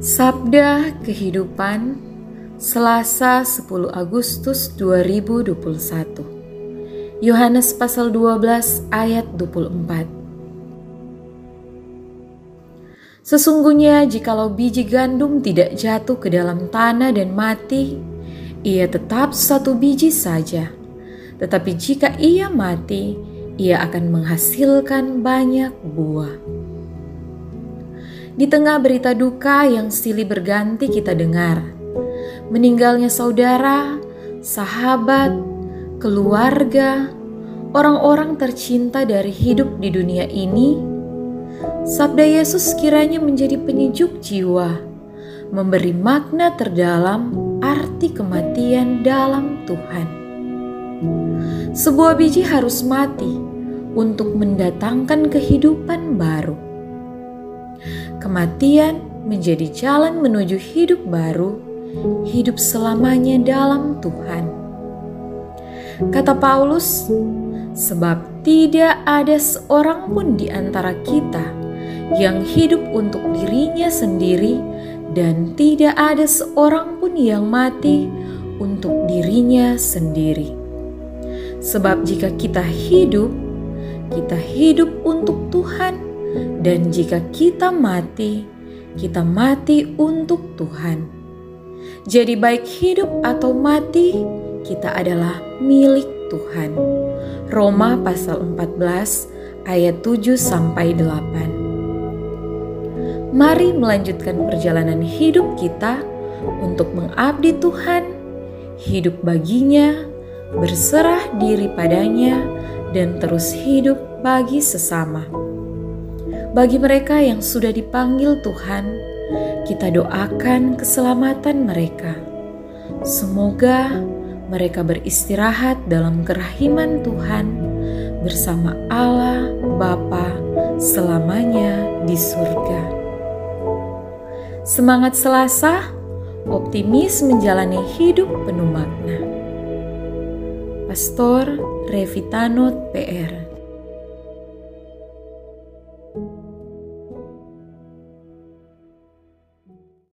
Sabda Kehidupan Selasa 10 Agustus 2021 Yohanes pasal 12 ayat 24 Sesungguhnya jikalau biji gandum tidak jatuh ke dalam tanah dan mati, ia tetap satu biji saja. Tetapi jika ia mati, ia akan menghasilkan banyak buah. Di tengah berita duka yang silih berganti kita dengar, meninggalnya saudara, sahabat, keluarga, orang-orang tercinta dari hidup di dunia ini, sabda Yesus kiranya menjadi penyejuk jiwa, memberi makna terdalam arti kematian dalam Tuhan. Sebuah biji harus mati untuk mendatangkan kehidupan baru Kematian menjadi jalan menuju hidup baru, hidup selamanya dalam Tuhan. Kata Paulus, sebab tidak ada seorang pun di antara kita yang hidup untuk dirinya sendiri, dan tidak ada seorang pun yang mati untuk dirinya sendiri. Sebab jika kita hidup, kita hidup untuk Tuhan dan jika kita mati, kita mati untuk Tuhan. Jadi baik hidup atau mati, kita adalah milik Tuhan. Roma pasal 14 ayat 7 sampai 8. Mari melanjutkan perjalanan hidup kita untuk mengabdi Tuhan, hidup baginya, berserah diri padanya, dan terus hidup bagi sesama. Bagi mereka yang sudah dipanggil Tuhan, kita doakan keselamatan mereka. Semoga mereka beristirahat dalam kerahiman Tuhan bersama Allah Bapa selamanya di surga. Semangat Selasa, optimis menjalani hidup penuh makna. Pastor Revitano PR thank you